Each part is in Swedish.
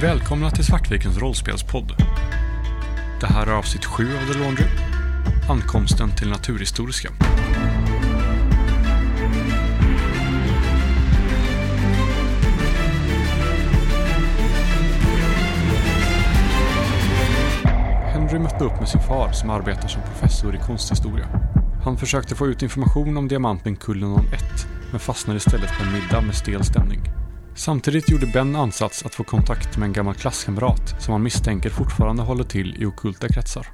Välkomna till Svartvikens rollspelspodd. Det här är avsnitt 7 av The Laundry. Ankomsten till Naturhistoriska. Henry mötte upp med sin far som arbetar som professor i konsthistoria. Han försökte få ut information om diamanten Kullenon 1 men fastnade istället på en middag med stel stämning. Samtidigt gjorde Ben ansats att få kontakt med en gammal klasskamrat som han misstänker fortfarande håller till i okulta kretsar.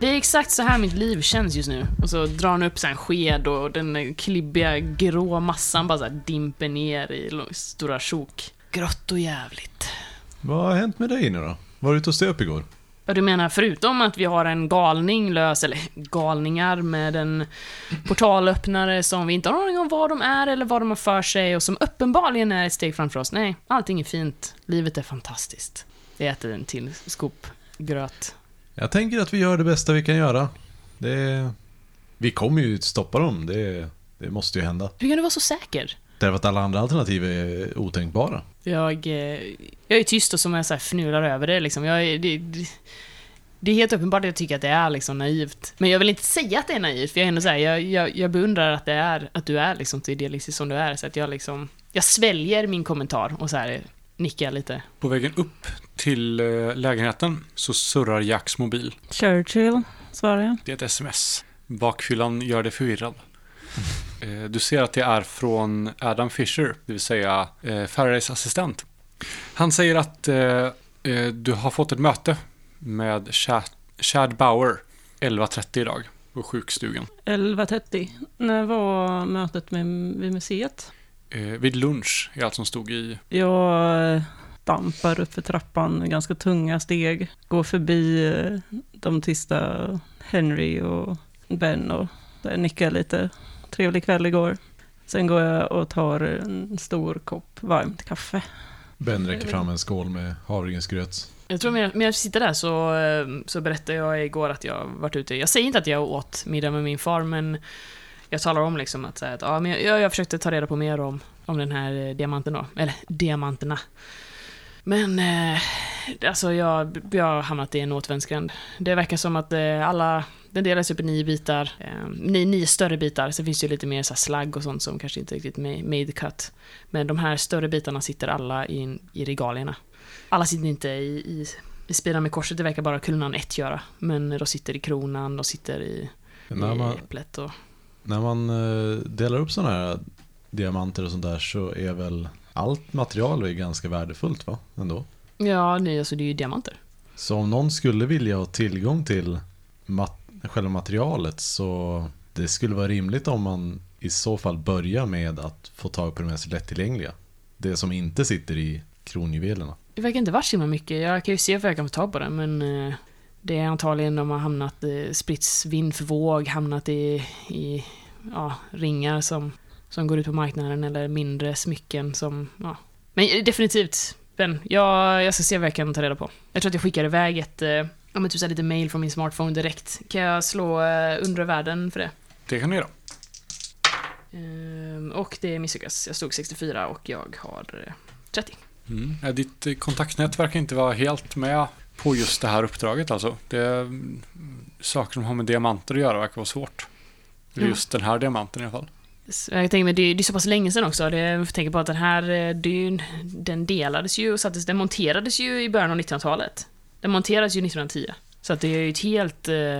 Det är exakt så här mitt liv känns just nu. Och så drar han upp så en sked och den klibbiga grå massan bara så här dimper ner i stora sjok. Grått och jävligt. Vad har hänt med dig nu då? Var du ute och stöp igår? Vad du menar, förutom att vi har en galning lös, eller galningar med en portalöppnare som vi inte har någon aning om vad de är eller vad de har för sig och som uppenbarligen är ett steg framför oss. Nej, allting är fint. Livet är fantastiskt. Jag äter en till skop gröt. Jag tänker att vi gör det bästa vi kan göra. Det... Vi kommer ju stoppa dem, det, det måste ju hända. Hur kan du vara så säker? Därför att alla andra alternativ är otänkbara. Jag, eh, jag är tyst och som jag så här fnular över det liksom. Jag, det, det är helt uppenbart att jag tycker att det är liksom naivt. Men jag vill inte säga att det är naivt, för jag är ändå så här, jag, jag, jag beundrar att det är, att du är liksom så idealistisk som du är. Så att jag liksom, jag sväljer min kommentar och så här nickar lite. På vägen upp till eh, lägenheten så surrar Jacks mobil. Churchill, svarar jag. Det är ett sms. Bakfyllan gör dig förvirrad. Eh, Du ser att det är från Adam Fisher, det vill säga eh, Faradays assistent. Han säger att eh, du har fått ett möte med Chad, Bauer 11.30 idag på sjukstugan. 11.30. När var mötet med, vid museet? Vid lunch är allt som stod i... Jag dampar upp för trappan med ganska tunga steg. Går förbi de tysta Henry och Ben och nickar lite. Trevlig kväll igår. Sen går jag och tar en stor kopp varmt kaffe. Ben räcker fram en skål med havregrynsgröt. Jag tror medan jag sitter där så, eh, så berättade jag igår att jag varit ute. Jag säger inte att jag åt middag med min far, men jag talar om liksom att, så här, att ja, men jag, jag försökte ta reda på mer om, om den här eh, diamanten då. Eller diamanterna. Men, eh, alltså jag, jag har hamnat i en återvändsgränd. Det verkar som att eh, alla, den delas upp i nio bitar. Eh, nio, nio större bitar. Sen finns det ju lite mer så slagg och sånt som kanske inte riktigt ma- made cut. Men de här större bitarna sitter alla i, i regalierna. Alla sitter inte i, i, i spiran med korset, det verkar bara Kulnan 1 göra. Men de sitter i kronan, de sitter i, När i man, äpplet och... när man eh, delar upp sådana här diamanter och sånt där så är väl allt material är ganska värdefullt va? Ändå. Ja, nej, alltså det är ju diamanter. Så om någon skulle vilja ha tillgång till mat- själva materialet så det skulle vara rimligt om man i så fall börjar med att få tag på det mest lättillgängliga. Det som inte sitter i kronjuvelerna. Det verkar inte vara så himla mycket. Jag kan ju se om jag kan få tag på det, men eh, det är antagligen de har hamnat, spritts vind för våg, hamnat i, i ja, ringar som, som går ut på marknaden eller mindre smycken som, ja. Men eh, definitivt, Ben, jag, jag ska se vad jag kan ta reda på. Jag tror att jag skickar iväg ett, eh, ja men typ så lite mail från min smartphone direkt. Kan jag slå eh, undre världen för det? Det kan du göra. Ehm, och det misslyckas. Jag stod 64 och jag har eh, 30. Mm. Ja, ditt eh, kontaktnät verkar inte vara helt med på just det här uppdraget alltså. Det mm, saker som har med diamanter att göra verkar vara svårt. Ja. Just den här diamanten i alla fall. Jag tänker mig, det, är så pass länge sedan också. Det, jag tänker på att den här, eh, det, den delades ju och sattes, den monterades ju i början av 1900-talet. Den monterades ju 1910. Så att det är ju ett helt, eh,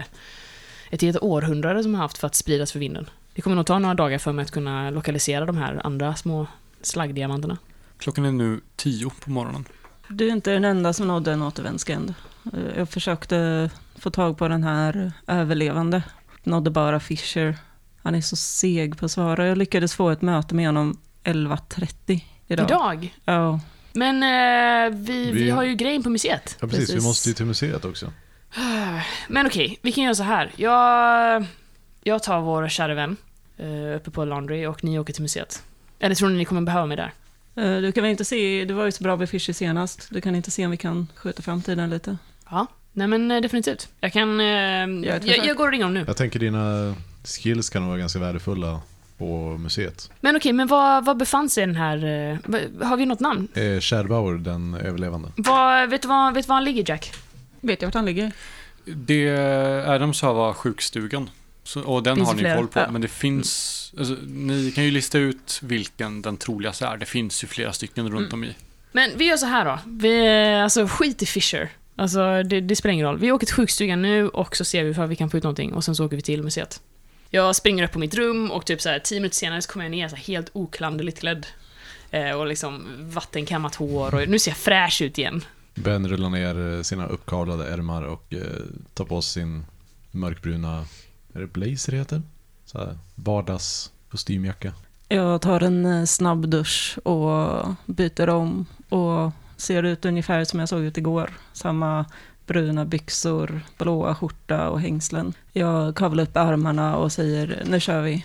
ett helt århundrade som har haft för att spridas för vinden. Det kommer nog ta några dagar för mig att kunna lokalisera de här andra små slaggdiamanterna. Klockan är nu tio på morgonen. Du är inte den enda som nådde en återvändsgränd. Eh, Jag försökte få tag på den här överlevande. Nådde bara Fisher. Han är så seg på att svara. Jag lyckades få ett möte med honom 11.30 idag. Idag? Ja, Men eh, vi, vi Vi- har ju grejen på museet. Ja precis, Precis. vi måste ju till museet också. Men okej, vi kan göra så här. Jag, jag tar vår kära vän eh, uppe på Laundry och ni åker till museet. Eller tror ni ni kommer behöva mig där? Eh, Du kan väl inte se, du var ju så bra med Fisher senast. Du kan inte se om vi kan skjuta framtiden lite. Ja. Nej men eh, definitivt. Jag kan... Eh, ett jag, försök. jag går och ringer honom nu. Jag tänker dina skills kan vara ganska värdefulla på museet. Men okej, men var, var befann sig den här... eh, Har vi något namn? Eh, den överlevande. Var, vet, du var, vet du var han ligger, Jack? Vet jag vart han ligger? Det Adam sa var sjukstugan. Så, och den Finns har det ni fler? koll på. Ja. Men det finns... Alltså, ni kan ju lista ut vilken den troligaste är. Det finns ju flera stycken runt Mm. om i. Men vi gör så här då. Vi, alltså skit i Fisher. Alltså det, det spelar ingen roll. Vi åker till sjukstugan nu och så ser vi ifall vi kan få ut någonting och sen så åker vi till museet. Jag springer upp på mitt rum och typ så här tio minuter senare så kommer jag ner så här helt oklanderligt klädd. Eh, och liksom vattenkammat hår och nu ser jag fräsch ut igen. Ben rullar ner eh, sina uppkavlade ärmar och eh, tar på sig sin mörkbruna, är det blazer heter? Så här, vardagskostymjacka. Jag tar en eh, snabb dusch och byter om och ser ut ungefär som jag såg ut igår. Samma bruna byxor, blåa skjorta och hängslen. Jag kavlar upp armarna och säger nu kör vi.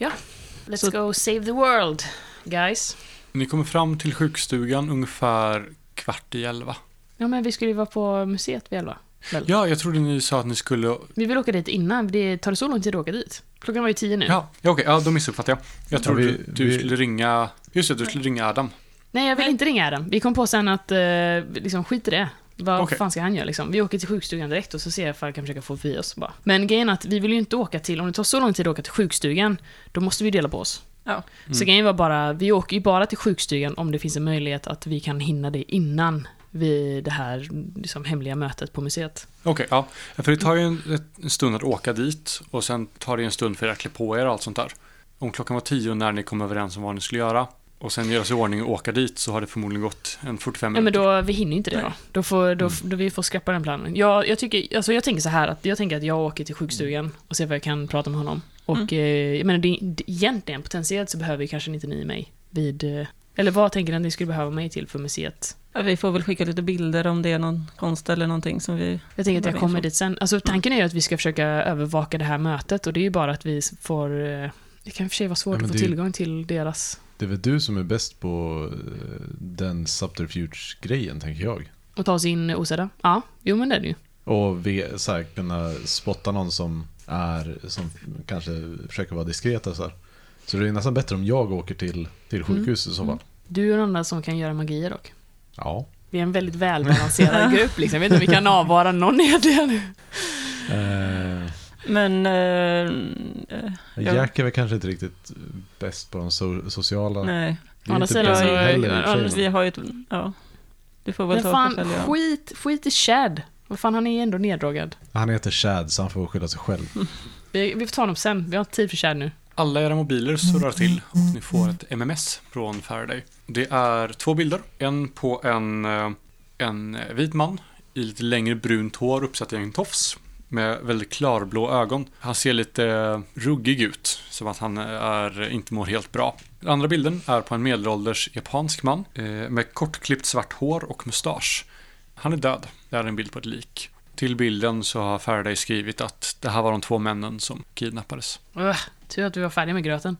Let's Så- go save the world, guys. Ni kommer fram till sjukstugan ungefär kvart i elva. Ja men vi skulle ju vara på museet vid elva. Väl? Ja, jag trodde ni sa att ni skulle... Vi vill åka dit innan, det tar det så lång tid att åka dit? Klockan var ju tio nu. Ja, ja okej. Ja, då missuppfattade jag. Jag Ja, trodde vi- du vi- skulle ringa... Just det, du skulle ringa Adam. Nej, jag vill inte ringa Adam. Vi kom på sen att, eh, liksom, skit i det. Vad Okej. fan ska han göra liksom? Vi åker till sjukstugan direkt och så ser jag ifall jag kan försöka få förbi oss bara. Men grejen är att vi vill ju inte åka till, om det tar så lång tid att åka till sjukstugan, då måste vi dela på oss. Ja. Så Mm. grejen var bara, vi åker ju bara till sjukstugan om det finns en möjlighet att vi kan hinna det innan vi det här liksom, hemliga mötet på museet. Okej, ja. För det tar ju en, en stund att åka dit och sen tar det en stund för er att klä på er och allt sånt där. Om klockan var tio när ni kom överens om vad ni skulle göra och sen göra sig i ordning och åka dit så har det förmodligen gått en 45 Ja, men minuter. då, vi hinner ju inte det då. Då får, då, då vi får skrappa den planen. Jag, jag, tycker, alltså jag tänker så här att jag tänker att jag åker till sjukstugan och ser vad jag kan prata med honom. Och eh, jag menar, det, det, egentligen potentiellt så behöver kanske inte ni mig vid... Eh, eller vad tänker ni att ni skulle behöva mig till för museet? Ja, Vi får väl skicka lite bilder om det är någon konst eller någonting som vi... Jag tänker att jag kommer dit sen. Alltså tanken är ju att vi ska försöka övervaka det här mötet och det är ju bara att vi får... Eh, det kan i och för sig vara svårt Ja, att få det ju- tillgång till deras... Det är väl du som är bäst på eh, den subterfuge-grejen, tänker jag. Och ta oss in osedda. Ja, jo men det är det ju. Och ve, så här, kunna spotta någon som är, som kanske försöker vara diskret och så här. Så det är nästan bättre om jag åker till, till sjukhus i så fall. Mm. Du är den enda som kan göra magier dock. Ja. Vi är en väldigt välbalanserad grupp liksom. Jag vet inte om vi kan avvara någon egentligen. Eh, Men... Eh, eh, Ja. Jack är väl kanske inte riktigt bäst på de so sociala. nej. Å andra sidan har ju ett... Ja. Du får väl Men ta fan, förfölja. skit, skit i Chad. Vad fan, han är ändå neddrogad. Han heter Chad så han får skylla sig själv. Vi, vi får ta honom sen. Vi har inte tid för Chad nu. Alla era mobiler surrar till och ni får ett MMS från Faraday. Det är två bilder. En på en, eh, en vit man i lite längre brunt hår uppsatt i en tofs med väldigt klarblå ögon. Han ser lite eh, ruggig ut, som att han är, inte mår helt bra. Den andra bilden är på en medelålders japansk man eh, med kortklippt svart hår och mustasch. Han är död. Det är en bild på ett lik. Till bilden så har Faraday skrivit att det här var de två männen som kidnappades. Ugh, tur att vi var färdiga med gröten.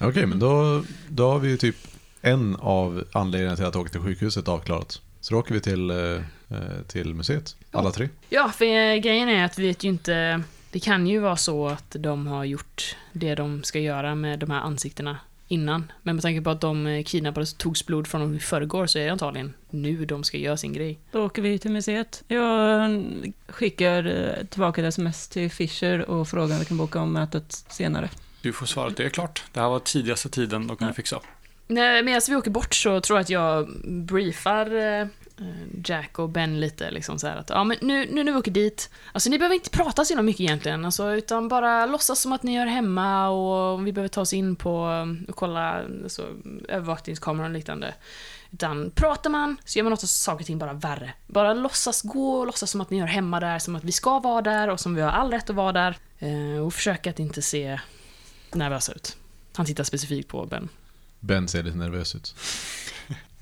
Okej, men då, då har vi ju typ en av anledningarna till att åka till sjukhuset avklarat. Så då åker vi till, eh, eh, till museet, alla tre. Ja, för eh, grejen är att vi vet ju inte... Det kan ju vara så att de har gjort det de ska göra med de här ansiktena innan. Men med tanke på att de eh, kidnappades och togs blod från dem i förrgår så är det antagligen nu de ska göra sin grej. Då åker vi till museet. Jag skickar eh, tillbaka ett sms till Fisher och frågar om vi kan boka om mötet senare. Du får svara att det är klart. Det här var tidigaste tiden de kunde Ja. fixa. Nej, Medan vi åker bort så tror jag att jag briefar Eh, Jack och Ben lite liksom så här att ja men nu, nu när vi åker dit, alltså ni behöver inte prata så mycket egentligen, alltså, utan bara låtsas som att ni är hemma och om vi behöver ta oss in på och kolla alltså, övervakningskameror och liknande. Utan pratar man så gör man ofta saker och ting bara värre. Bara låtsas gå och låtsas som att ni hör hemma där, som att vi ska vara där och som vi har all rätt att vara där. Eh, och försöka att inte se nervösa ut. Han tittar specifikt på Ben. Ben ser lite nervös ut.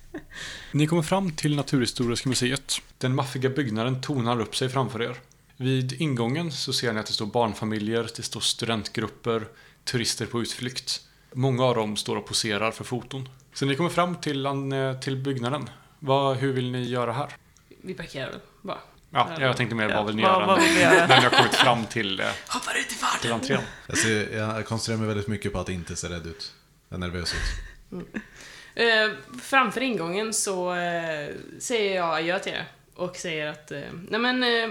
Ni kommer fram till Naturhistoriska museet. Den maffiga byggnaden tonar upp sig framför er. Vid ingången så ser ni att det står barnfamiljer, det står studentgrupper, turister på utflykt. Många av dem står och poserar för foton. Så ni kommer fram till, eh, till byggnaden. Vad, hur vill ni göra här? Vi parkerar väl bara. Ja, jag tänkte mer vad vill ni vad- göra vad vill när ni har kommit fram till, eh, Hoppar ut i till entrén? Jag, ser, jag koncentrerar mig väldigt mycket på att inte se rädd ut. är nervös ut. Eh, framför ingången så eh, säger jag adjö till er och säger att eh, nej men eh,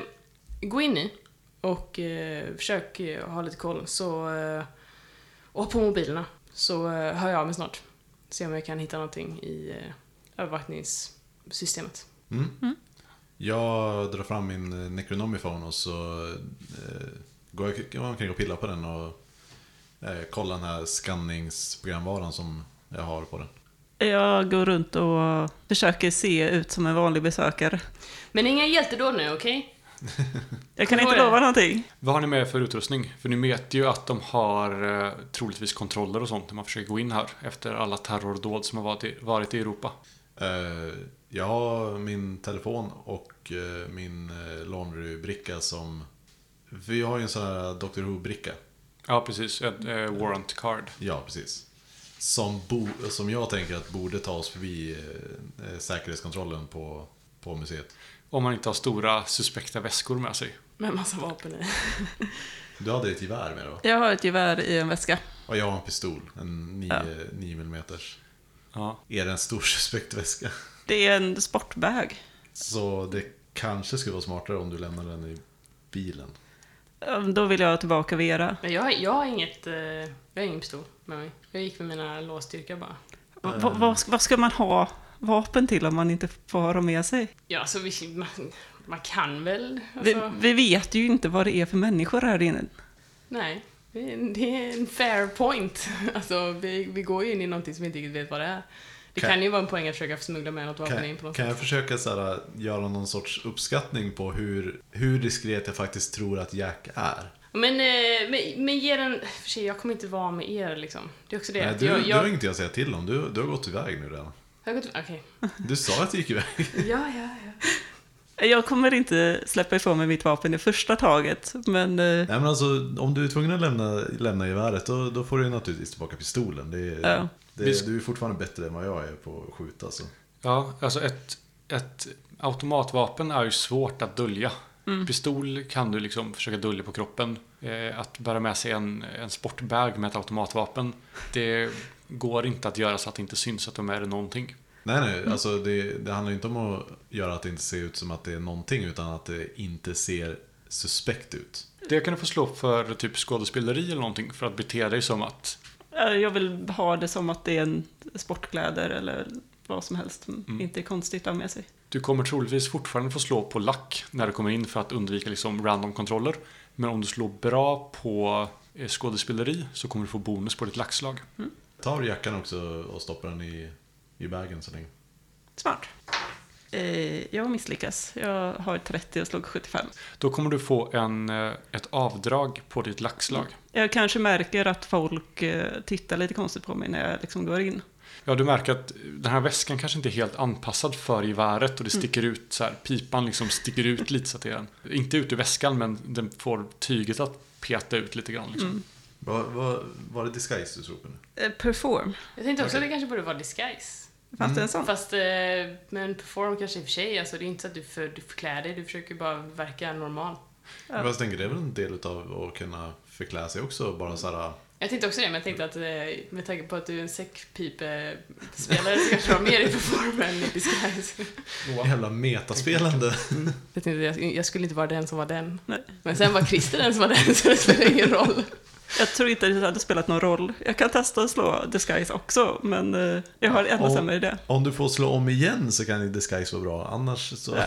gå in i och eh, försök eh, ha lite koll så eh, och ha på mobilerna så eh, hör jag av mig snart. Se om jag kan hitta någonting i eh, övervakningssystemet. Mm. Jag drar fram min Necronomicon och så eh, går jag omkring och pillar på den och eh, kollar den här skanningsprogramvaran som jag har på den. Jag går runt och försöker se ut som en vanlig besökare. Men inga hjältedåd nu, okej? Jag kan inte lova någonting. Vad har ni med för utrustning? För ni vet ju att de har eh, troligtvis kontroller och sånt när man försöker gå in här efter alla terrordåd som har varit i, varit i Europa. Eh, jag har min telefon och eh, min eh, laundrybricka som... Vi har ju en sån här Dr. Who-bricka. Ja, precis. Ett warrant card. Ja, precis. Som, bo, som jag tänker att borde ta oss förbi eh, eh, säkerhetskontrollen på, på museet. Om man inte har stora suspekta väskor med sig. Med massa vapen i. Du hade ett gevär med då? Jag har ett gevär i en väska. Och jag har en pistol. En 9, Ja. 9 mm. Ja. Är det en stor suspekt väska? Det är en sportbag. Så det kanske skulle vara smartare om du lämnar den i bilen. Um, Då vill jag tillbaka Vera. Men jag, jag har inget, eh, jag har ingen pistol med mig. Jag gick med mina låsstyrkor bara. Va- vad, ska- vad ska man ha vapen till om man inte får ha dem med sig? Ja, så vi, man, man kan väl, Vi, alltså, vi vet ju inte vad det är för människor här inne. nej. Det är, det är en fair point. Alltså, vi, vi går ju in i någonting som vi inte riktigt vet vad det är. Det kan, Kan- ju vara en poäng att försöka smuggla med något vapen in på Kan, något kan jag sätt. försöka så här, göra någon sorts uppskattning på hur, hur diskret jag faktiskt tror att Jack är? Men, eh, men, men ge den... För sig, jag kommer inte vara med er liksom. Det är också det. Nej, du, jag, du jag, har ingenting att säga till om. Du, du har gått iväg nu redan. jag har gått... Okej. Du sa att du gick iväg. Ja, ja, ja. Jag kommer inte släppa ifrån mig mitt vapen i första taget, men eh, Nej men alltså, om du är tvungen att lämna, lämna geväret då, då får du naturligtvis tillbaka pistolen. Det, Ja. det, du är fortfarande bättre än vad jag är på att skjuta. Så. Ja, alltså ett, ett automatvapen är ju svårt att dölja. Pistol kan du liksom försöka dölja på kroppen. Eh, att bära med sig en, en sportbag med ett automatvapen, det går inte att göra så att det inte syns att de är någonting. Nej nej, alltså det, det handlar inte om att göra att det inte ser ut som att det är någonting utan att det inte ser suspekt ut. Det kan du få slå för typ skådespeleri eller någonting för att bete dig som att jag vill ha det som att det är en sportkläder eller vad som helst som inte är konstigt att med sig. du kommer troligtvis fortfarande få slå på lack när du kommer in för att undvika liksom random kontroller. Men om du slår bra på eh, skådespeleri så kommer du få bonus på ditt lackslag. Ta av jackan också och stoppa den i, i bagen så länge. Smart. Eh, jag misslyckas. Jag har 30 och slog 75. Då kommer du få en, eh, ett avdrag på ditt lackslag. Jag kanske märker att folk eh, tittar lite konstigt på mig när jag liksom går in. Ja, du märker att den här väskan kanske inte är helt anpassad för geväret och det sticker ut så här, pipan liksom sticker ut lite så att det är en, inte ut ur väskan men den får tyget att peta ut lite grann liksom. Vad vad- var det disguise du slog på nu? Eh, perform. Jag tänkte också Okej. att det kanske borde vara disguise. Fanns det en sån? Fast, eh, men perform kanske i och för sig, alltså det är inte så att du, för, du förklär dig, du försöker bara verka normal. Ja. Jag tänker det är väl en del av att kunna förklä sig också. Bara så här, Jag tänkte också det, men jag tänkte att eh, med tanke på att du är en säckpipespelare så kanske du har mer i perform än i disguise. jävla metaspelande. Jag tänkte jag skulle inte vara den som var den. Nej. Men sen var Christer den som var den, så det spelar ingen roll. Jag tror inte det hade spelat någon roll. Jag kan testa att slå disguise också, men eh, jag har ännu sämre idé. Om du får slå om igen så kan disguise vara bra. Annars så... Ja.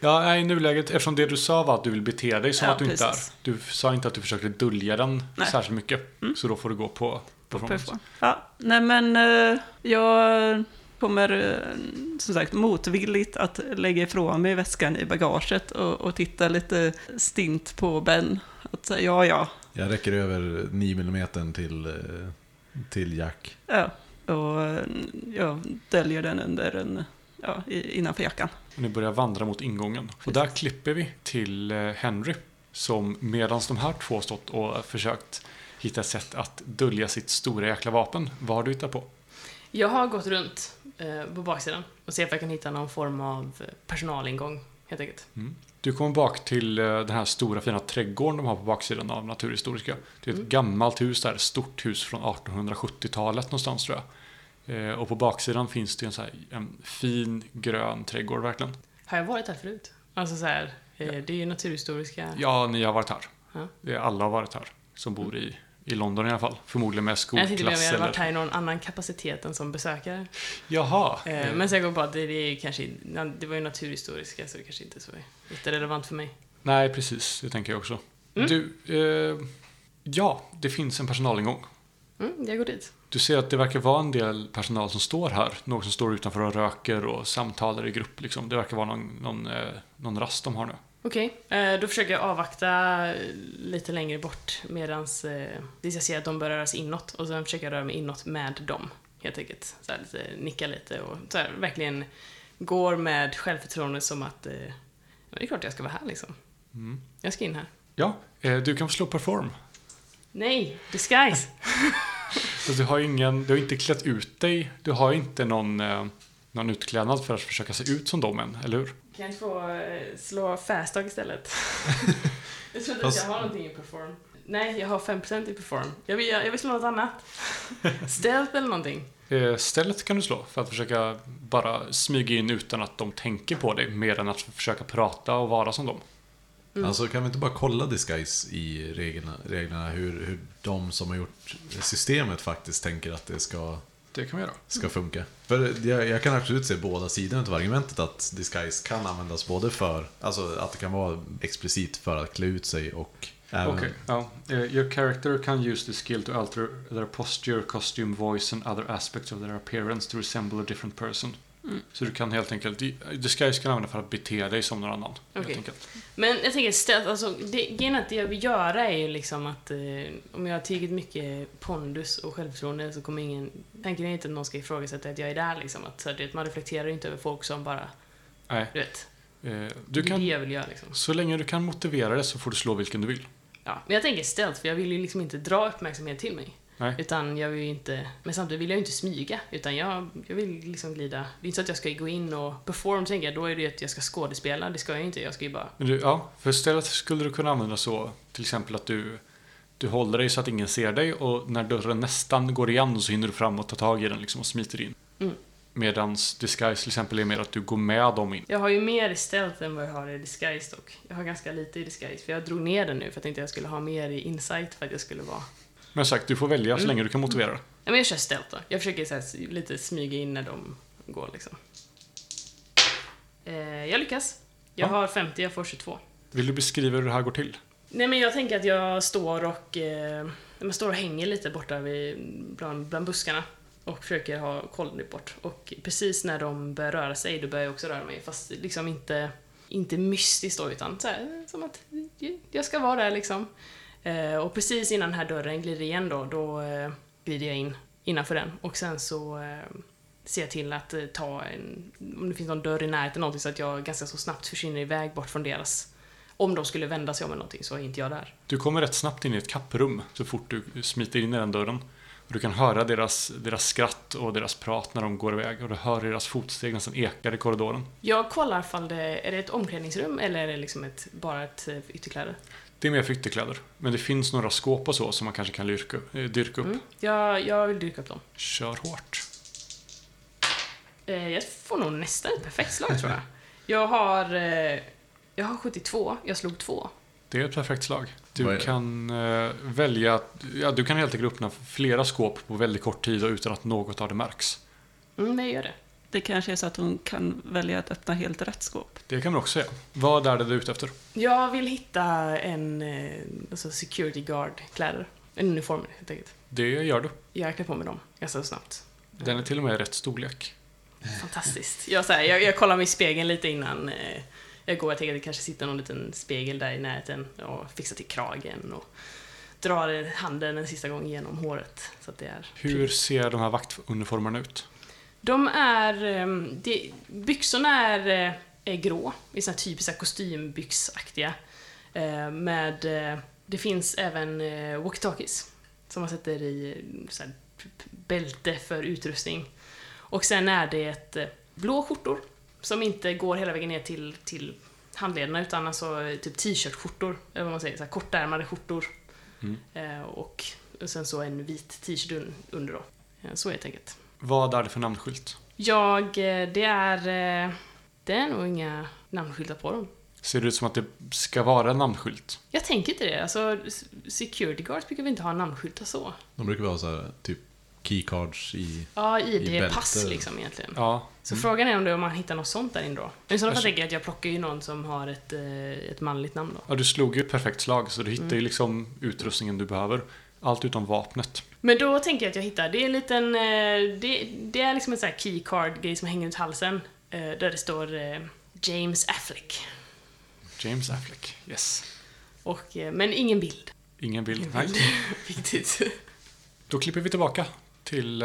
Ja, i nuläget, eftersom det du sa var att du vill bete dig som Ja, att du inte är. precis. Du sa inte att du försöker dölja den Nej. särskilt mycket. Så då får du gå på performance. Perform. Ja, nej men eh, jag kommer eh, som sagt motvilligt att lägga ifrån mig väskan i bagaget och, och titta lite stint på Ben. Att säga ja, ja, Jag räcker över 9 mm till, eh, till Jack. ja. Och eh, jag döljer den under en, ja, innanför jackan. Och ni börjar vandra mot ingången. Och där klipper vi till eh, Henry. Som medan de här två stått och försökt hitta ett sätt att dölja sitt stora jäkla vapen. Vad har du hittat på? Jag har gått runt på baksidan och sett om jag kan hitta någon form av personalingång, helt enkelt. Mm. Du kommer bak till eh, den här stora fina trädgården de har på baksidan av Naturhistoriska. Det är ett Mm. gammalt hus där, ett stort hus från 1870-talet någonstans tror jag. Eh, Och på baksidan finns det en, så här, en fin grön trädgård verkligen. Har jag varit här förut? Alltså så här, eh, det är ju naturhistoriska... Ja, ni har varit här. Ja. Det är alla har varit här. Som bor i, i London i alla fall. Förmodligen med jag tänkte skolklass jag hade varit här i någon annan kapacitet än som besökare. Jaha. Eh, men sen kom jag på att det, det är kanske... Det var ju naturhistoriska så det kanske inte är så jätterelevant för mig. Nej, precis. Det tänker jag också. Mm. Du, eh, ja, det finns en personalingång. Mm, jag går dit. Du ser att det verkar vara en del personal som står här. Någon som står utanför och röker och samtalar i grupp. Liksom. Det verkar vara någon, någon, eh, någon rast de har nu. Okej, eh, då försöker jag avvakta lite längre bort medans eh, tills jag ser att de börjar röra sig inåt och sen försöker jag röra mig inåt med dem. Helt enkelt. Så här, lite, nicka lite och så här, verkligen går med självförtroende som att eh, ja, det är klart jag ska vara här liksom. Mm. Jag ska in här. Ja, eh, du kan slå perform. Nej, disguise! Så du har ingen, du har inte klätt ut dig. Du har inte någon, någon utklädnad för att försöka se ut som dem än, eller hur? Kan jag inte få eh, slå fast dog istället? jag tror inte att jag har någonting i perform. Nej, jag har 5% i perform. Jag vill, jag vill slå något annat. Stealth eller någonting. Eh, Stället kan du slå för att försöka bara smyga in utan att de tänker på dig. Mer än att försöka prata och vara som dem. Mm. Alltså kan vi inte bara kolla disguise i reglerna, reglerna hur, hur de som har gjort systemet faktiskt tänker att det ska, Det kan vi göra. ska funka? För jag, jag kan absolut se båda sidorna av argumentet att disguise kan användas både för, alltså att det kan vara explicit för att klä ut sig och. Okej, ja. Eh, Your character can use this skill to alter their posture, costume, voice and other aspects of their appearance to resemble a different person. Mm. Så du kan helt enkelt, disguise kan använda för att bete dig som någon annan. Enkelt. Men jag tänker stealth, alltså det, grejen att det jag vill göra är ju liksom att eh, om jag har tillräckligt mycket pondus och självförtroende så kommer ingen, tanken är inte att någon ska ifrågasätta att jag är där liksom. Att, så vet, man reflekterar ju inte över folk som bara, Nej, du vet. eh, det du är det kan, jag vill göra liksom. så länge du kan motivera det så får du slå vilken du vill. Ja, men jag tänker stealth, för jag vill ju liksom inte dra uppmärksamhet till mig. Nej. Utan jag vill ju inte, men samtidigt vill jag ju inte smyga, utan jag, jag vill liksom glida. Det är inte så att jag ska gå in och perform, tänker jag, då är det att jag ska skådespela, det ska jag inte, jag ska ju bara... Men du, ja, för istället skulle du kunna använda så, till exempel att du, du håller dig så att ingen ser dig och när dörren nästan går igen så hinner du fram och ta tag i den liksom och smiter in. Mm. Medans disguise till exempel är mer att du går med dem in. Jag har ju mer i stealth än vad jag har i disguise dock. Jag har ganska lite i disguise, för jag drog ner den nu för att jag tänkte jag skulle ha mer i insight för att jag skulle vara... Men sagt, du får välja så Mm. länge du kan motivera det. Ja, men jag kör stealth då. Jag försöker så här, lite smyga in när de går liksom. Eh, jag lyckas. Jag Ja. har 50, jag får 22. Vill du beskriva hur det här går till? Nej men jag tänker att jag står och, eh, jag står och hänger lite borta vid, bland, bland buskarna. Och försöker ha koll bort. Och precis när de börjar röra sig, då börjar jag också röra mig. Fast liksom inte, inte mystiskt då, utan så här, som att jag ska vara där liksom. Eh, och precis innan den här dörren glider igen då, då eh, glider jag in innanför den. Och sen så eh, ser jag till att ta en, om det finns någon dörr i närheten någonting så att jag ganska så snabbt försvinner iväg bort från deras om de skulle vända sig om eller någonting så är inte jag där. Du kommer rätt snabbt in i ett kapprum så fort du smiter in i den dörren. Och du kan höra deras, deras skratt och deras prat när de går iväg och du hör deras fotsteg nästan ekar i korridoren. Jag kollar fall det är det ett omklädningsrum eller är det liksom ett, bara ett ytterkläder. Det är mer för ytterkläder. Men det finns några skåp och så som man kanske kan lyrka, eh, dyrka upp. Mm. Jag, jag vill dyka upp dem. Kör hårt. Eh, jag får nog nästan ett perfekt slag tror jag. Jag har, eh, jag har 72, jag slog två. Det är ett perfekt slag. Du kan eh, välja, ja, du kan helt enkelt öppna flera skåp på väldigt kort tid och utan att något av det märks. Mm, men jag gör det. Det kanske är så att hon kan välja att öppna helt rätt skåp. Det kan man också göra. Vad är det du är ute efter? Jag vill hitta en eh, alltså security guard-kläder. En uniform helt enkelt. Det gör du. Jag klär på mig dem ganska snabbt. Den är till och med rätt storlek. Fantastiskt. Jag, så här, jag, jag kollar mig i spegeln lite innan eh, jag går. Jag tänker att det kanske sitter någon liten spegel där i närheten och fixar till kragen och drar handen en sista gång genom håret. Så att det är Hur ser de här vaktuniformerna ut? De är... ehm, Det, byxorna är, eh, är grå, i såna typiska kostymbyxaktiga. Eh, Med... eh, Det finns även walkie-talkies som man sätter i så här, bälte för utrustning. Och sen är det ett blå skjortor som inte går hela vägen ner till, till handlederna utan alltså typ t-shirt-skjortor, eller vad man säger, så här kortärmade skjortor. Mm. Och sen så en vit t-shirt un- under då. Så helt enkelt. Vad är det för namnskylt? Jag, eh, det är... eh, Det är nog inga namnskyltar på dem. Ser det ut som att det ska vara en namnskylt? Jag tänker inte det. Alltså, security guards brukar vi inte ha namnskyltar så. De brukar vara så här, typ keycards i... Ja, I ID-pass liksom egentligen. Ja. Så frågan är om, det, om man hittar något sånt där inne då. Men i sådana fall tänker jag att jag plockar ju någon som har ett, eh, ett manligt namn då. ja, du slog ju ett perfekt slag så du hittar ju Mm. liksom utrustningen du behöver. Allt utom vapnet. Men då tänker jag att jag hittar, det är en liten, eh, det, det är liksom en sån här keycard-grej som hänger ut halsen. eh, Där det står eh, James Affleck. James Affleck. Yes. Och, men ingen bild. Ingen bild. Ingen Nej. bild. Viktigt. Då klipper vi tillbaka till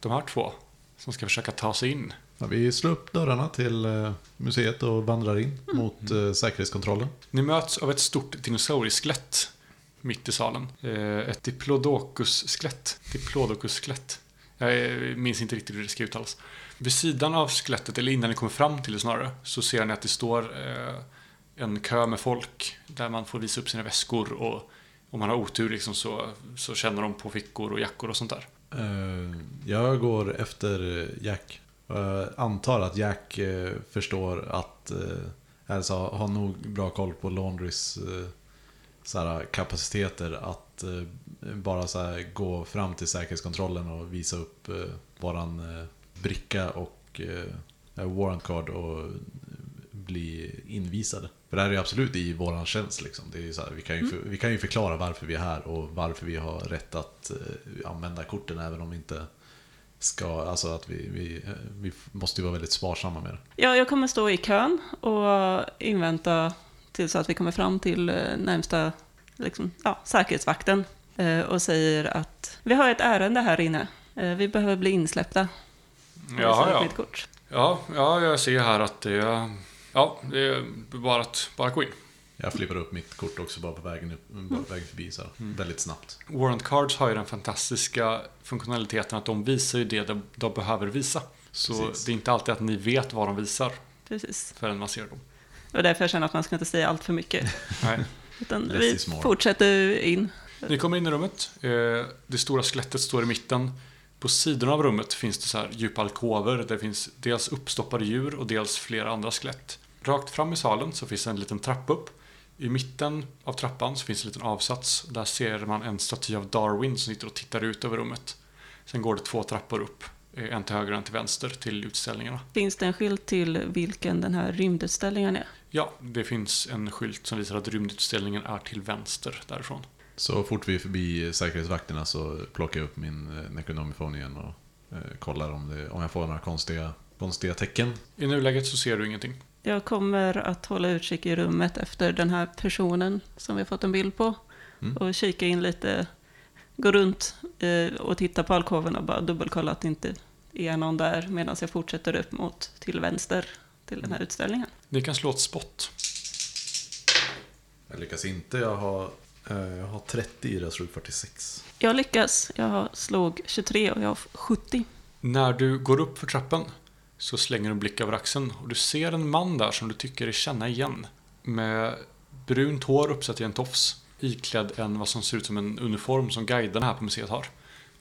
de här två som ska försöka ta sig in. Ja, vi slår upp dörrarna till museet och vandrar in Mm. mot säkerhetskontrollen. Ni möts av ett stort dinosaurieskelett mitt i salen. Eh, ett diplodocus-skelett. Diplodocus-skelett. Jag eh, minns inte riktigt hur det ska uttalas. Vid sidan av skelettet, eller innan ni kommer fram till det snarare, så ser ni att det står eh, en kö med folk där man får visa upp sina väskor och om man har otur liksom så, så känner de på fickor och jackor och sånt där. Jag går efter Jack. Jag antar att Jack förstår att, eh, alltså har nog bra koll på Laundrys så här, kapaciteter att eh, bara så här, gå fram till säkerhetskontrollen och visa upp eh, våran eh, bricka och warrant card och bli invisade. För det här är ju absolut i våran tjänst. Liksom. Det är så här, vi, kan ju för, vi kan ju förklara varför vi är här och varför vi har rätt att använda korten även om vi inte ska, alltså att vi, vi, vi måste ju vara väldigt sparsamma med det. Ja, jag kommer stå i kön och invänta tills att vi kommer fram till eh, närmsta liksom, ja, säkerhetsvakten eh, och säger att vi har ett ärende här inne. Eh, Vi behöver bli insläppta. Jaha, ja. mitt kort. Ja, ja, jag ser här att det är... Ja, det är bara att bara gå in. Jag flippar upp mitt kort också bara på vägen, bara på vägen förbi så här, väldigt snabbt. Warrant cards har ju den fantastiska funktionaliteten att de visar ju det de, de behöver visa. Så Precis. det är inte alltid att ni vet vad de visar Precis. förrän man ser dem. Och därför jag känner att man ska inte säga allt för mycket. Nej. Utan vi fortsätter in. Ni kommer in i rummet. Eh, Det stora skelettet står i mitten. På sidorna av rummet finns det så här djupa alkover. Där det finns dels uppstoppade djur och dels flera andra skelett. Rakt fram i salen så finns en liten trappa upp. I mitten av trappan så finns en liten avsats. Där ser man en staty av Darwin som sitter och tittar ut över rummet. Sen går det två trappor upp. Eh, En till höger och en till vänster till utställningarna. Finns det en skylt till vilken den här rymdutställningen är? Ja, det finns en skylt som visar att rymdutställningen är till vänster därifrån. Så fort vi är förbi säkerhetsvakterna så plockar jag upp min eh, Necronomicon igen och eh, kollar om, det, om jag får några konstiga, konstiga tecken. I nuläget så ser du ingenting. Jag kommer att hålla utkik i rummet efter den här personen som vi har fått en bild på. Mm. Och kika in lite, gå runt och titta på alkoven och bara dubbelkolla att det inte är någon där medan jag fortsätter upp mot till vänster till den här utställningen. Ni kan slå ett spott. Jag lyckas inte, jag har, eh, jag har 30 i det, jag slog 46. Jag lyckas, jag har slog 23 och jag har 70. När du går upp för trappan så slänger du en blick över axeln och du ser en man där som du tycker dig känna igen. Med brunt hår uppsatt i en tofs. Iklädd en vad som ser ut som en uniform som guiderna här på museet har.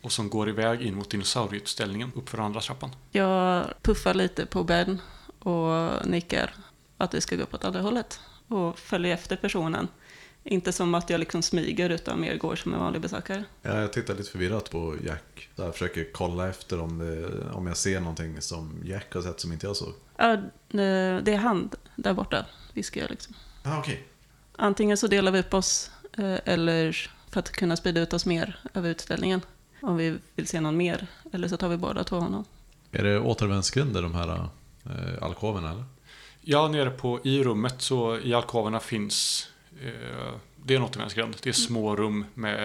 Och som går iväg in mot dinosaurieutställningen uppför andra trappan. Jag puffar lite på Ben och nickar att vi ska gå på åt andra hållet. Och följer efter personen. Inte som att jag liksom smyger utan mer går som en vanlig besökare. Ja, Jag tittar lite förvirrat på Jack. Jag försöker kolla efter om, det, om jag ser någonting som Jack har sett som inte jag såg. Ja, det är han där borta, viskar jag liksom. Ah, okej. Antingen så delar vi upp oss eh, eller för att kunna sprida ut oss mer över utställningen. Om vi vill se någon mer. Eller så tar vi båda två honom. Är det återvändsgränder de här eh, alkoverna eller? Ja, nere på, i rummet så i alkoverna finns eh, det är en återvändsgränd. Det är små rum med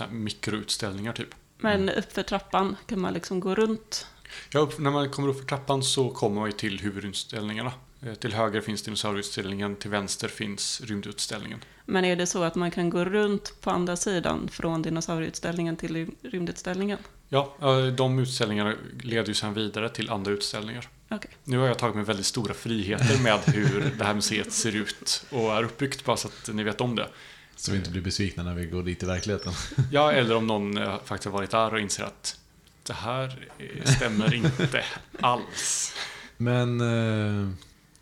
här mikroutställningar typ. Men uppför trappan kan man liksom gå runt. Ja, upp, när man kommer upp för trappan så kommer man ju till huvudutställningarna. Eh, Till höger finns dinosaurieutställningen, till vänster finns rymdutställningen. Men är det så att man kan gå runt på andra sidan från dinosaurieutställningen till rymdutställningen? Ja, eh, de utställningarna leder ju sedan vidare till andra utställningar. Okej. Nu har jag tagit mig väldigt stora friheter med hur det här museet ser ut och är uppbyggt, bara så att ni vet om det. Så vi inte blir besvikna när vi går dit i verkligheten. Ja, eller om någon eh, faktiskt har varit där och inser att det här stämmer inte alls. Men eh,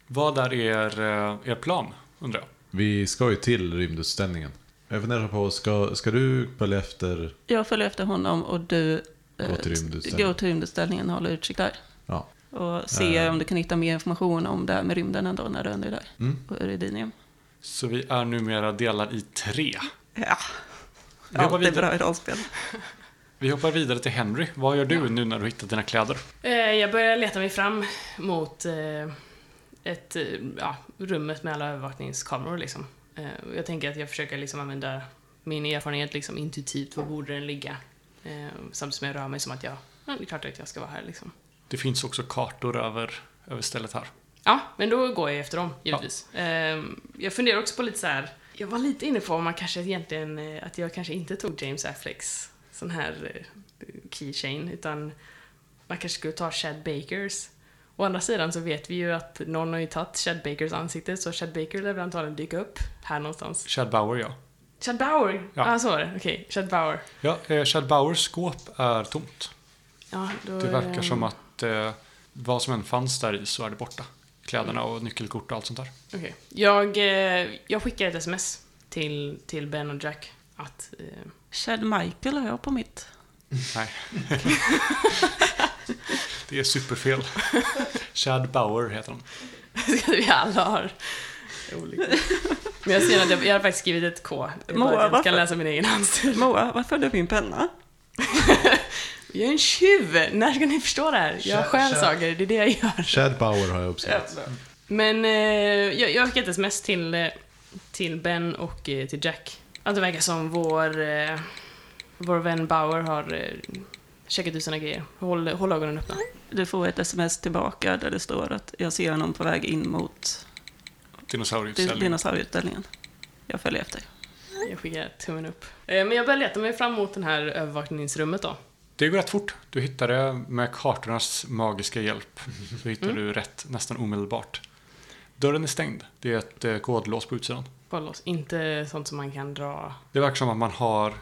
Vad är er, eh, er plan, undrar jag? vi ska ju till rymdutställningen. Jag funderar på, ska, ska du följa efter? Jag följer efter honom och du eh, Gå till rymdutställningen. går till rymdutställningen och håller utkik där. Ja. Och ser Eh. om du kan hitta mer information om det här med rymden ändå när du ändå är där. Mm. På Iridinium. Så vi är numera delar i tre. Ja, Vi allt är vidare. bra i rollspel. vi hoppar vidare till Henry. Vad gör du nu när du hittat dina kläder? Jag börjar leta mig fram mot eh, ett, eh, ja, rummet med alla övervakningskameror liksom. Eh, jag tänker att jag försöker liksom använda min erfarenhet liksom intuitivt, var borde den ligga? Eh, samtidigt som jag rör mig som att jag, ja, det är klart att jag ska vara här liksom. Det finns också kartor över, över stället här. Ja, men då går jag efter dem, givetvis. Eh, jag funderar också på lite så här. jag var lite inne på om man kanske egentligen, att jag kanske inte tog James Afflecks sån här keychain, utan man kanske skulle ta Chad Bakers. Å andra sidan så vet vi ju att någon har ju tagit Chad Bakers ansikte, så Chad Baker lär väl antagligen dyka upp här någonstans. Chad Bauer, ja. Chad Bauer! Ja, ah, så var det. Okej, Chad Bauer. Ja, eh, Chad Bauers skåp är tomt. Ja, då, Det verkar eh, som att eh, vad som än fanns där i så är det borta. Kläderna och nyckelkort och allt sånt där. Okej. Jag, eh, jag skickar ett sms till, till Ben och Jack att eh, Chad Michael har jag på mitt. Nej. det är superfel. Chad Bauer heter han. vi alla har olika. Men jag ser att jag, jag har faktiskt skrivit ett K. Moa, att jag varför? kan läsa min egen handstil. Moa, varför är det min penna? Jag är en tjuv! När ska ni förstå det här? Jag stjäl saker, det är det jag gör. Chad Bauer har jag uppsett. Men eh, jag, jag har skickat ett sms till, eh, till Ben och eh, till Jack. Att det verkar som vår, eh, vår vän Bauer har eh, checkat ut sina grejer. Håll, håll ögonen öppna. Du får ett sms tillbaka där det står att jag ser honom på väg in mot Dinosaurieutställning. dinosaurieutställningen. Jag följer efter. Jag skickar tummen upp. Eh, men jag börjar leta mig fram mot den här övervakningsrummet då. Det går rätt fort. Du hittar det med kartornas magiska hjälp. Så hittar du rätt nästan omedelbart. Dörren är stängd. Det är ett eh, kodlås på utsidan. Kolla oss. Inte sånt som man kan dra. Det verkar som att man har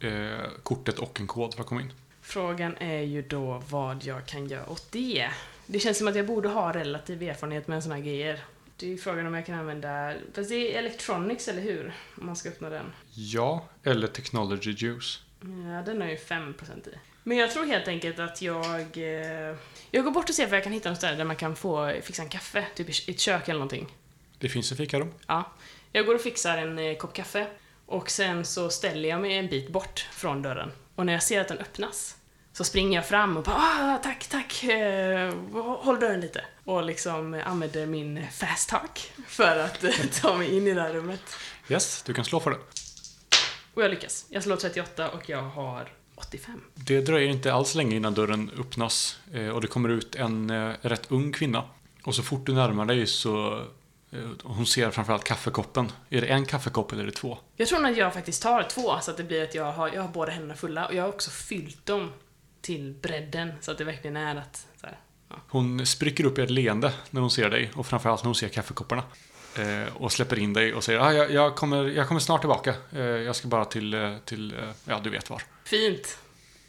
eh, kortet och en kod för att komma in. Frågan är ju då vad jag kan göra åt det. Det känns som att jag borde ha relativ erfarenhet med såna här grejer. Det är ju frågan om jag kan använda... Fast det är electronics, eller hur? Om man ska öppna den. Ja, eller technology juice. Ja, den har ju 5% i. Men jag tror helt enkelt att jag... Eh, jag går bort och ser för jag kan hitta något ställe där man kan få fixa en kaffe. Typ i ett kök eller någonting. Det finns ett fikarum. Ja. Jag går och fixar en eh, kopp kaffe. Och sen så ställer jag mig en bit bort från dörren. Och när jag ser att den öppnas så springer jag fram och bara ah, tack, tack, eh, håll dörren lite. Och liksom använder min fast talk för att eh, ta mig in i det här rummet. Yes, du kan slå för det. Och jag lyckas. Jag slår 38 och jag har 85. Det dröjer inte alls länge innan dörren öppnas eh, och det kommer ut en rätt ung kvinna. Och så fort du närmar dig så hon ser framförallt kaffekoppen. Är det en kaffekopp eller är det två? Jag tror att jag faktiskt tar två så att det blir att jag har, jag har båda händerna fulla och jag har också fyllt dem till bredden så att det verkligen är att här, Hon spricker upp i ett leende när hon ser dig och framförallt när hon ser kaffekopparna. Eh, och släpper in dig och säger ah, jag, jag, kommer, jag kommer snart tillbaka. Eh, jag ska bara till, eh, till eh, ja du vet var. Fint!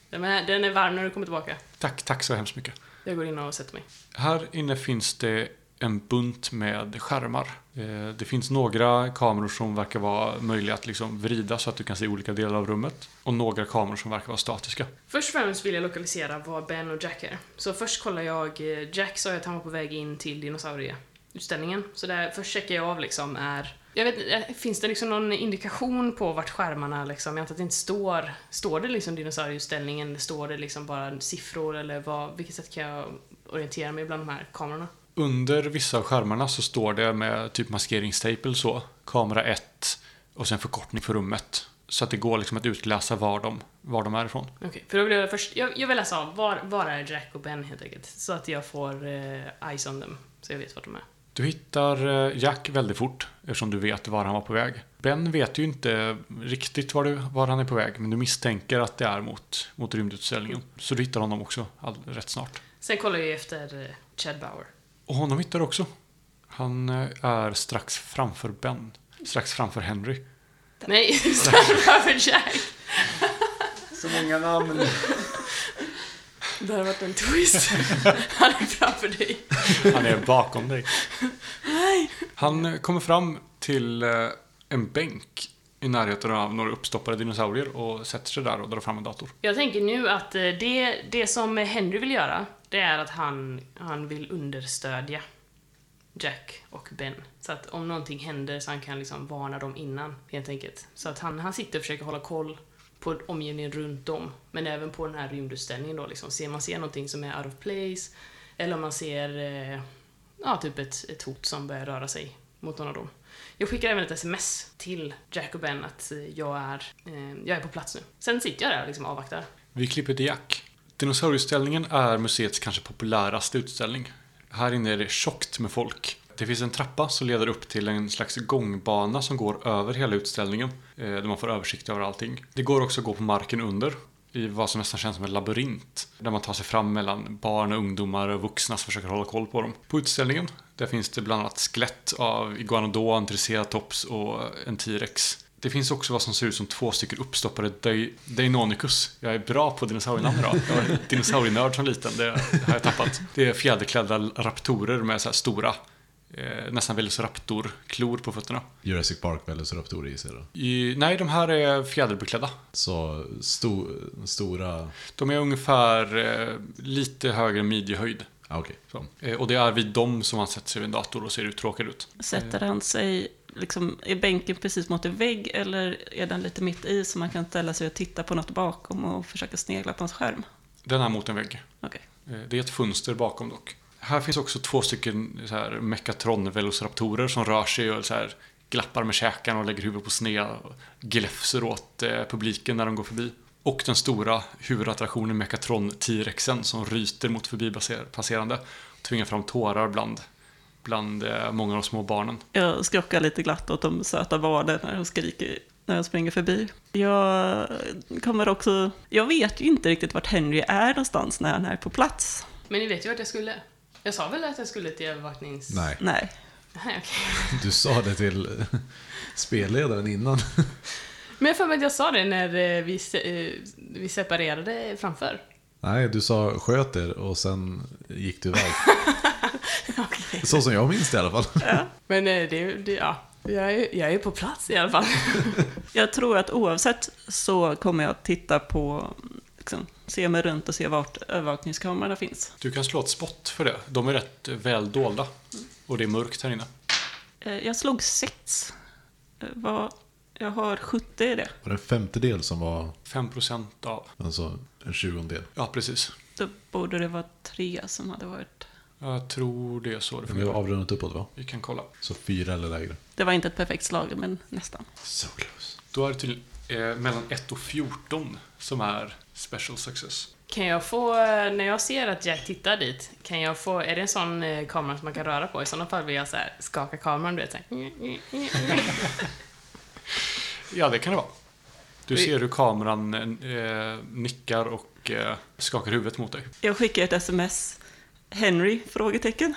Den är, den är varm när du kommer tillbaka. Tack, tack så hemskt mycket. Jag går in och sätter mig. Här inne finns det en bunt med skärmar. Eh, det finns några kameror som verkar vara möjliga att liksom vrida så att du kan se olika delar av rummet. Och några kameror som verkar vara statiska. Först och främst vill jag lokalisera var Ben och Jack är. Så först kollar jag, eh, Jack sa att han var på väg in till dinosaurieutställningen. Så där, först checkar jag av liksom är... Jag vet eh, finns det liksom någon indikation på vart skärmarna liksom, jag antar att det inte står... Står det liksom dinosaurieutställningen, eller står det liksom bara siffror eller vad, vilket sätt kan jag orientera mig bland de här kamerorna? Under vissa av skärmarna så står det med typ maskeringstejp eller så. Kamera 1 och sen förkortning för rummet. Så att det går liksom att utläsa var de, var de är ifrån. Okej, för då vill jag först... Jag, jag vill läsa av, var, var är Jack och Ben helt enkelt? Så att jag får eh, eyes on them, så jag vet vart de är. Du hittar eh, Jack väldigt fort eftersom du vet var han var på väg. Ben vet ju inte riktigt var, du, var han är på väg men du misstänker att det är mot, mot rymdutställningen. Så du hittar honom också all, rätt snart. Sen kollar jag efter eh, Chad Bauer. Och honom hittar du också. Han eh, är strax framför Ben. Strax framför Henry. Nej, framför Jack. Så många namn. Det har varit en twist. Han är framför dig. Han är bakom dig. Han eh, kommer fram till eh, en bänk i närheten av några uppstoppade dinosaurier och sätter sig där och drar fram en dator. Jag tänker nu att det, det som Henry vill göra, det är att han, han vill understödja Jack och Ben. Så att om någonting händer så han kan liksom varna dem innan, helt enkelt. Så att han, han sitter och försöker hålla koll på omgivningen runt om, men även på den här rymdutställningen då liksom. Ser man ser någonting som är out of place, eller om man ser, eh, ja, typ ett, ett hot som börjar röra sig mot någon av dem. Jag skickar även ett sms till Jack och Ben att eh, jag är, eh, jag är på plats nu. Sen sitter jag där och liksom avvaktar. Vi klipper till Jack. Dinosaurieutställningen är museets kanske populäraste utställning. Här inne är det tjockt med folk. Det finns en trappa som leder upp till en slags gångbana som går över hela utställningen. Eh, där man får översikt över allting. Det går också att gå på marken under. I vad som nästan känns som en labyrint. Där man tar sig fram mellan barn, och ungdomar och vuxna som försöker hålla koll på dem. På utställningen där finns det bland annat skelett av iguanodon, triceratops och en T-rex. Det finns också vad som ser ut som två stycken uppstoppade Dei- Deinonychus. Jag är bra på dinosaurienamn idag. Jag var dinosaurienörd som liten, det har jag tappat. Det är fjäderklädda raptorer med så här stora, eh, nästan velociraptor-klor på fötterna. Jurassic Park Velociraptor i sig då. I, nej, de här är fjäderbeklädda. Så sto, stora... De är ungefär eh, lite högre än midjehöjd. Ah, Okej. Så. Eh, och det är vid dem som han sätter sig vid en dator och ser uttråkad ut. Sätter han sig, liksom, är bänken precis mot en vägg eller är den lite mitt i så man kan ställa sig och titta på något bakom och försöka snegla på hans skärm? Den är mot en vägg. Okej. Eh, Det är ett fönster bakom dock. Här finns också två stycken så här Mechatron-velociraptorer som rör sig och så här glappar med käkarna och lägger huvudet på sned och gläfser åt eh, publiken när de går förbi. Och den stora huvudattraktionen Mechatron T-rexen som ryter mot förbipasserande och tvingar fram tårar bland, bland eh, många av de små barnen. Jag skrockar lite glatt åt de söta barnen när de skriker när jag springer förbi. Jag kommer också... Jag vet ju inte riktigt vart Henry är någonstans när han är på plats. Men ni vet ju vart jag skulle. Jag sa väl att jag skulle till övervaknings... Nej, Nej. Du sa det till spelledaren innan. Men jag får mig att jag sa det när eh, vi, eh, vi separerade framför. Nej, du sa sköt er och sen gick du iväg. Okej. Så som jag minns det i alla fall. Men eh, det, det, ja, jag är, jag är på plats i alla fall. Jag tror att oavsett så kommer jag titta på, liksom, se mig runt och se vart övervakningskamerorna finns. Du kan slå ett spott för det. De är rätt väl dolda. Och det är mörkt här inne. Eh, Jag slog sex. Eh, Vad, jag har 70 i det. Var det en femtedel som var 5% av. alltså en tjugondel? Ja, precis. Då borde det vara tre som hade varit... Jag tror det är så det Vi har fungerar. avrundat uppåt va? Vi kan kolla. Så fyra eller lägre. Det var inte ett perfekt slag, men nästan. So close. Då är det till eh, mellan 1 och 14 som är special success. Kan jag få, eh, när jag ser att Jack tittar dit, kan jag få, är det en sån eh, kamera som man kan röra på? I sådana fall vill jag så här, skaka kameran, du vet så här. Ja, det kan det vara. Du ser hur kameran eh, nickar och eh, skakar huvudet mot dig. Jag skickar ett sms. Henry? Frågetecken.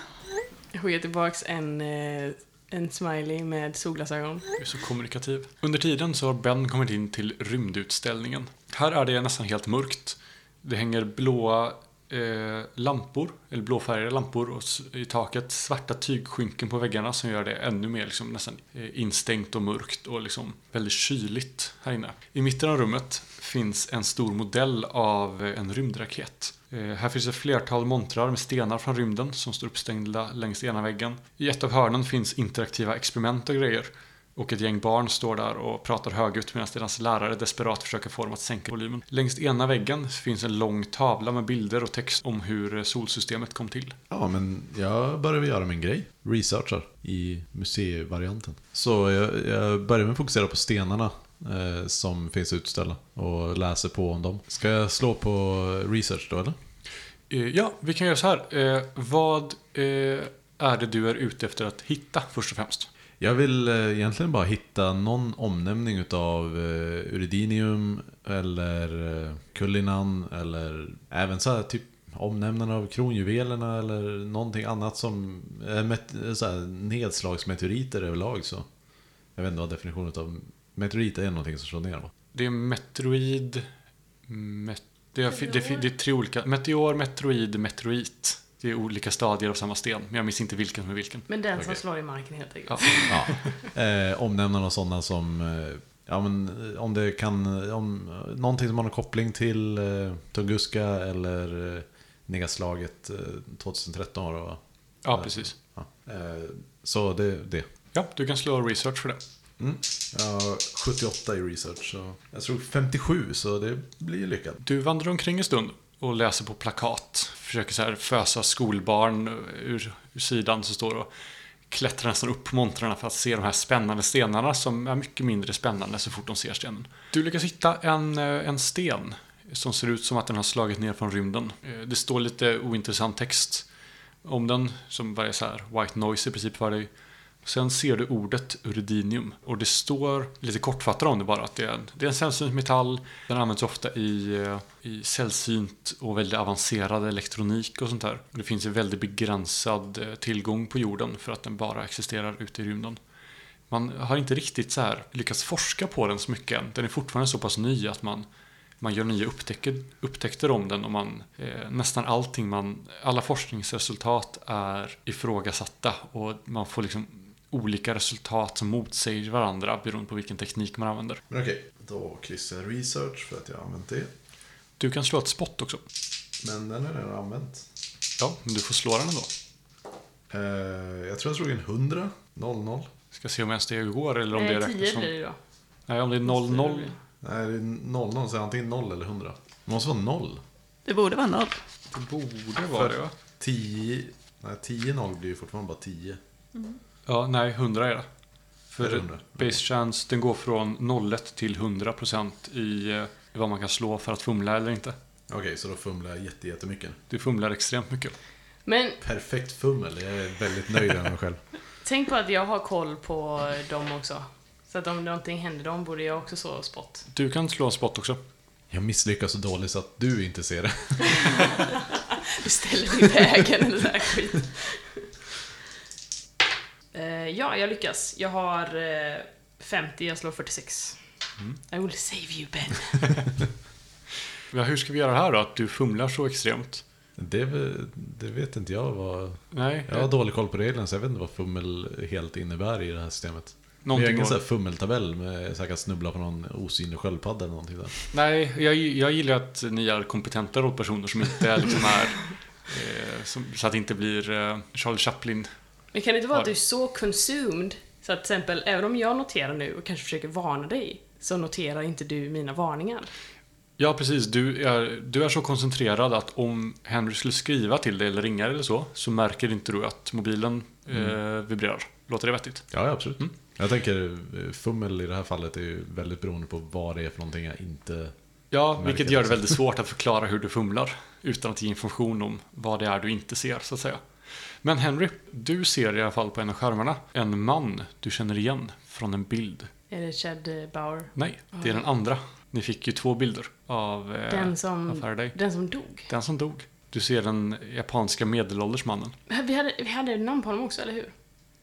Jag skickar tillbaks en, eh, en smiley med solglasögon. Du är så kommunikativ. Under tiden så har Ben kommit in till rymdutställningen. Här är det nästan helt mörkt. Det hänger blåa eh, lampor, eller blåfärgade lampor och i taket. Svarta tygskynken på väggarna som gör det ännu mer liksom, nästan eh, instängt och mörkt och liksom väldigt kyligt här inne. I mitten av rummet finns en stor modell av eh, en rymdraket. Eh, här finns ett flertal montrar med stenar från rymden som står uppstängda längs ena väggen. I ett av hörnen finns interaktiva experiment och grejer. Och ett gäng barn står där och pratar högljutt medan deras lärare desperat försöker få dem att sänka volymen. Längs ena väggen finns en lång tavla med bilder och text om hur solsystemet kom till. Ja, men jag börjar väl göra min grej. Researchar i museivarianten. Så jag, jag börjar med att fokusera på stenarna eh, som finns utställda och läser på om dem. Ska jag slå på research då eller? Eh, Ja, vi kan göra så här. Eh, vad eh, är det du är ute efter att hitta först och främst? Jag vill eh, egentligen bara hitta någon omnämning utav eh, Uridinium eller Kullinan eller även så här typ omnämnande av kronjuvelerna eller någonting annat som så här, nedslagsmeteoriter överlag så. Jag vet inte vad definitionen av meteorit är någonting som slår ner va? Det är meteoroid... Met, det, är, det, är, det är tre olika... Meteor, meteoroid, meteorit. Det är olika stadier av samma sten, men jag minns inte vilken som är vilken. Men den som Okej. slår i marken helt enkelt. Ja. Ja. Eh, omnämnande av sådana som eh, Ja men eh, om det kan, om eh, någonting som har någon koppling till eh, Tunguska eller eh, nedslaget eh, 2013 var det va? Ja, precis. Ja. Eh, så det, det. Ja, du kan slå research för det. Mm. Jag har 78 i research, så jag tror 57 så det blir lyckat. Du vandrar omkring en stund och läser på plakat. Försöker så här fösa skolbarn ur, ur sidan som står och klättrar nästan upp på montrarna för att se de här spännande stenarna som är mycket mindre spännande så fort de ser stenen. Du lyckas hitta en, eh, en sten som ser ut som att den har slagit ner från rymden. Eh, det står lite ointressant text om den som bara är så här white noise i princip för dig. Sen ser du ordet uridinium och det står lite kortfattat om det bara att det är, det är en sällsynt metall. Den används ofta i, eh, i sällsynt och väldigt avancerad elektronik och sånt där. Det finns en väldigt begränsad eh, tillgång på jorden för att den bara existerar ute i rymden. Man har inte riktigt så här lyckats forska på den så mycket än. Den är fortfarande så pass ny att man man gör nya upptäcker, upptäckter om den och man, eh, nästan allting man, alla forskningsresultat är ifrågasatta och man får liksom olika resultat som motsäger varandra beroende på vilken teknik man använder. Men okej, då kryssar jag research för att jag har använt det. Du kan slå ett spot också. Men den är redan använt. Ja, men du får slå den ändå. Eh, jag tror jag slog in 100, 00. Ska se om ens det går eller om det räknas 10 som... blir det då. Nej, om det är 00. Nej, det är 00, så är det antingen 0 eller 100. Det måste vara 0. Det borde vara noll. Det borde vara det va? 10, nej 10 0 blir ju fortfarande bara 10. Ja, nej, 100 är det. För det 100? base chance, den går från 0 till 100% i eh, vad man kan slå för att fumla eller inte. Okej, så då fumlar jag jätte, jättemycket. Du fumlar extremt mycket. Men Perfekt fummel, jag är väldigt nöjd med mig själv. tänk på att jag har koll på dem också. Så att om någonting händer dem borde jag också så spot. Du kan slå en spot också. Jag misslyckas så dåligt så att du inte ser det. Du ställer dig i vägen eller sån här skit. Eh, ja, jag lyckas. Jag har eh, 50, jag slår 46. I will save you Ben. Ja, hur ska vi göra här då? Att du fumlar så extremt? Det, det vet inte jag vad... Nej, Jag har dålig koll på reglerna så jag vet inte vad fummel helt innebär i det här systemet. Någonting ingen går- sån här fummeltabell med säkert snubbla på någon osynlig sköldpadda eller någonting där. Nej, jag, jag gillar att ni är kompetenta rollpersoner som inte är liksom är... Eh, som, så att det inte blir eh, Charlie Chaplin. Men kan det inte vara att du är så consumed så att till exempel, även om jag noterar nu och kanske försöker varna dig, så noterar inte du mina varningar. Ja, precis. Du är, du är så koncentrerad att om Henry skulle skriva till dig eller ringa eller så, så märker inte du att mobilen eh, vibrerar. Låter det vettigt? Ja, ja, absolut. Jag tänker eh, fummel i det här fallet är ju väldigt beroende på vad det är för någonting jag inte... Ja, vilket det gör det väldigt svårt att förklara hur du fumlar utan att ge information om vad det är du inte ser, så att säga. Men Henry, du ser i alla fall på en av skärmarna en man du känner igen från en bild. Är det Chad eh, Bauer? Nej, det är den andra. Ni fick ju två bilder av, eh, Den av som, Faraday. den som dog? Den som dog. Du ser den japanska medelålders mannen. Vi hade, vi hade ett namn på honom också, eller hur?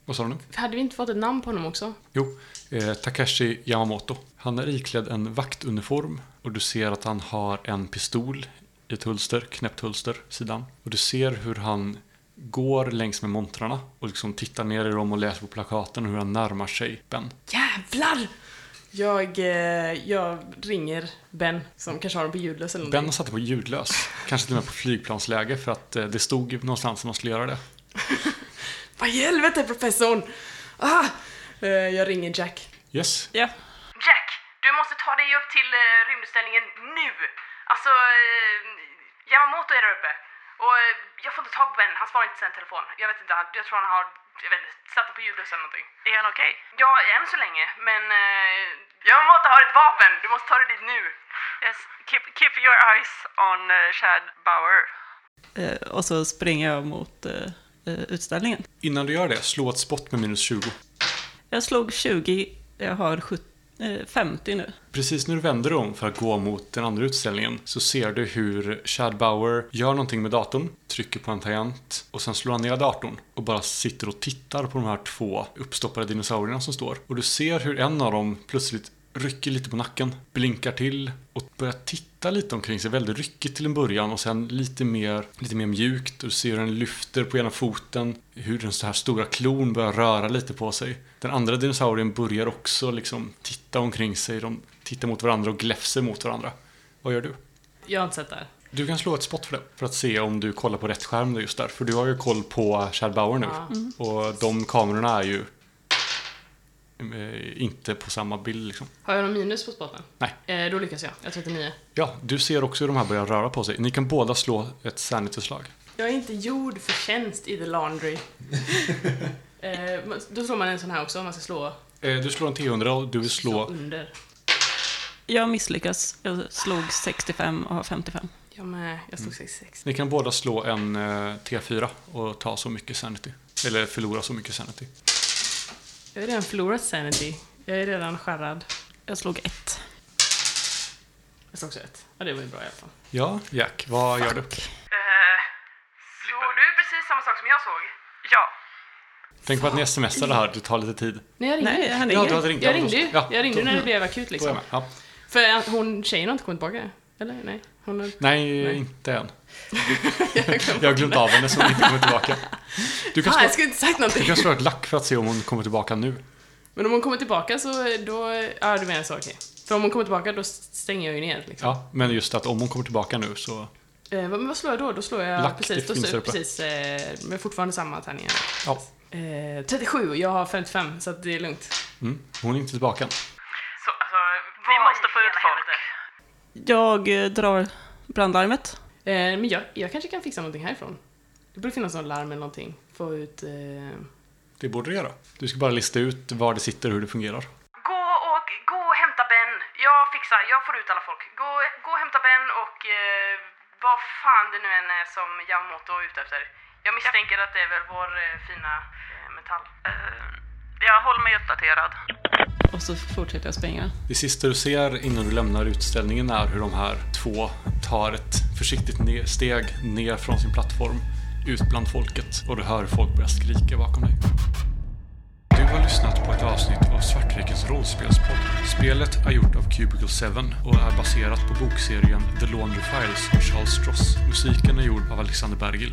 Vad sa du nu? Hade vi inte fått ett namn på honom också? Jo, eh, Takashi Yamamoto. Han är iklädd en vaktuniform och du ser att han har en pistol i ett hölster, knäppt hölster, sidan. Och du ser hur han går längs med montrarna och liksom tittar ner i dem och läser på plakaten och hur han närmar sig Ben. Jävlar! Jag, eh, jag ringer Ben, som kanske har den på ljudlös eller Ben någonting. har satt det på ljudlös, kanske till och med på flygplansläge för att eh, det stod någonstans att man skulle göra det. Vad i helvete professorn! Ah! Eh, jag ringer Jack. Yes, Ja. Jack, du måste ta dig upp till rymdställningen nu! Alltså, Yamamoto är där uppe. Och eh, jag får inte tag på Ben, han svarar inte sen telefon. Jag vet inte, han, jag tror han har, jag vet inte, satt det på ljudlös eller någonting. Är han okej? Ja, än så länge, men uh, Yamamoto har ett vapen, du måste ta dig dit nu. Yes, keep keep your eyes on uh, Chad Bauer. Eh, och så springer jag mot eh, eh, utställningen. innan du gör det, slå ett spott med minus 20. Jag slog 20, jag har 70, Eh, Eh, 50 nu. Precis när du vänder dig om för att gå mot den andra utställningen så ser du hur Chad Bauer gör någonting med datorn, trycker på en tangent och sen slår han ner datorn och bara sitter och tittar på de här två uppstoppade dinosaurierna som står. Och du ser hur en av dem plötsligt rycker lite på nacken, blinkar till och börjar titta lite omkring sig. Väldigt ryckigt till en början och sen lite mer, lite mer mjukt. Du ser hur den lyfter på ena foten, hur den så här stora klon börjar röra lite på sig. Den andra dinosaurien börjar också liksom titta omkring sig. De tittar mot varandra och gläfser mot varandra. Vad gör du? Jag har inte sett det här. Du kan slå ett spot för det, för att se om du kollar på rätt skärm just där. För du har ju koll på Chad Bauer nu. Ja. Och de kamerorna är ju inte på samma bild liksom. Har jag någon minus på spotten? Nej. Eh, då lyckas jag. Jag har 39. Ja, du ser också hur de här börjar röra på sig. Ni kan båda slå ett sanity-slag. Jag är inte gjord för tjänst i The Laundry. eh, då slår man en sån här också om man ska slå, Eh, Du slår en T100 och du vill slå slå... under. Jag misslyckas. Jag slog 65 och har 55. Jag med. Jag slog 66. Ni kan båda slå en eh, T4 och ta så mycket sanity. Eller förlora så mycket sanity. Jag har redan förlorat sanity. Jag är redan skärrad. Jag slog ett. Jag slog också ett. Ja, det var ju bra i alla fall. Ja, Jack, vad gör du? Eh, såg du precis samma sak som jag såg? Ja. Tänk på att ni smsar det här, det tar lite tid. Nej, jag ringde. Nej, han Ja, ringer. du hade ringt. jag Ja, ringde ju. ja, jag ringde när det blev akut liksom. För hon, tjejen har inte kommit tillbaka. Eller? Nej. Hon har... Nej, Nej. inte än. jag har glömt av henne så hon inte kommer tillbaka. Du kan, slå, jag skulle inte sagt du någonting. kan slå ett lack för att se om hon kommer tillbaka nu. Men om hon kommer tillbaka så då... Ja, du menar så, okej. För om hon kommer tillbaka då stänger jag ju ner liksom. Ja, men just att om hon kommer tillbaka nu så... Eh, vad- men vad slår jag då? Då slår jag Lack, precis, då slår jag precis, eh, men fortfarande samma tärningar. Ja. Eh, 37, jag har 55 så att det är lugnt. Mm, hon är inte tillbaka än. Så, alltså, vi måste få ut folk. Jag eh, drar brandlarmet. Eh, men jag, jag kanske kan fixa någonting härifrån. Det borde finnas någon larm eller någonting. Få ut... Eh, Det borde du göra. Du ska bara lista ut var det sitter och hur det fungerar. Gå och, gå och hämta Ben. Jag fixar, jag får ut alla folk. Gå, gå och hämta Ben och eh, vad fan det nu än är som Yamamoto är ute efter. Jag misstänker att det är väl vår eh, fina eh, metall. jag håller mig uppdaterad. Och så fortsätter jag springa. Det sista du ser innan du lämnar utställningen är hur de här två tar ett försiktigt ne- steg ner från sin plattform ut bland folket och du hör folk börja skrika bakom dig. Du har lyssnat på ett avsnitt av Svartvikens rollspelspodd. Spelet är gjort av Cubicle 7 och är baserat på bokserien The Laundry Files av Charles Stross. Musiken är gjord av Alexander Bergil.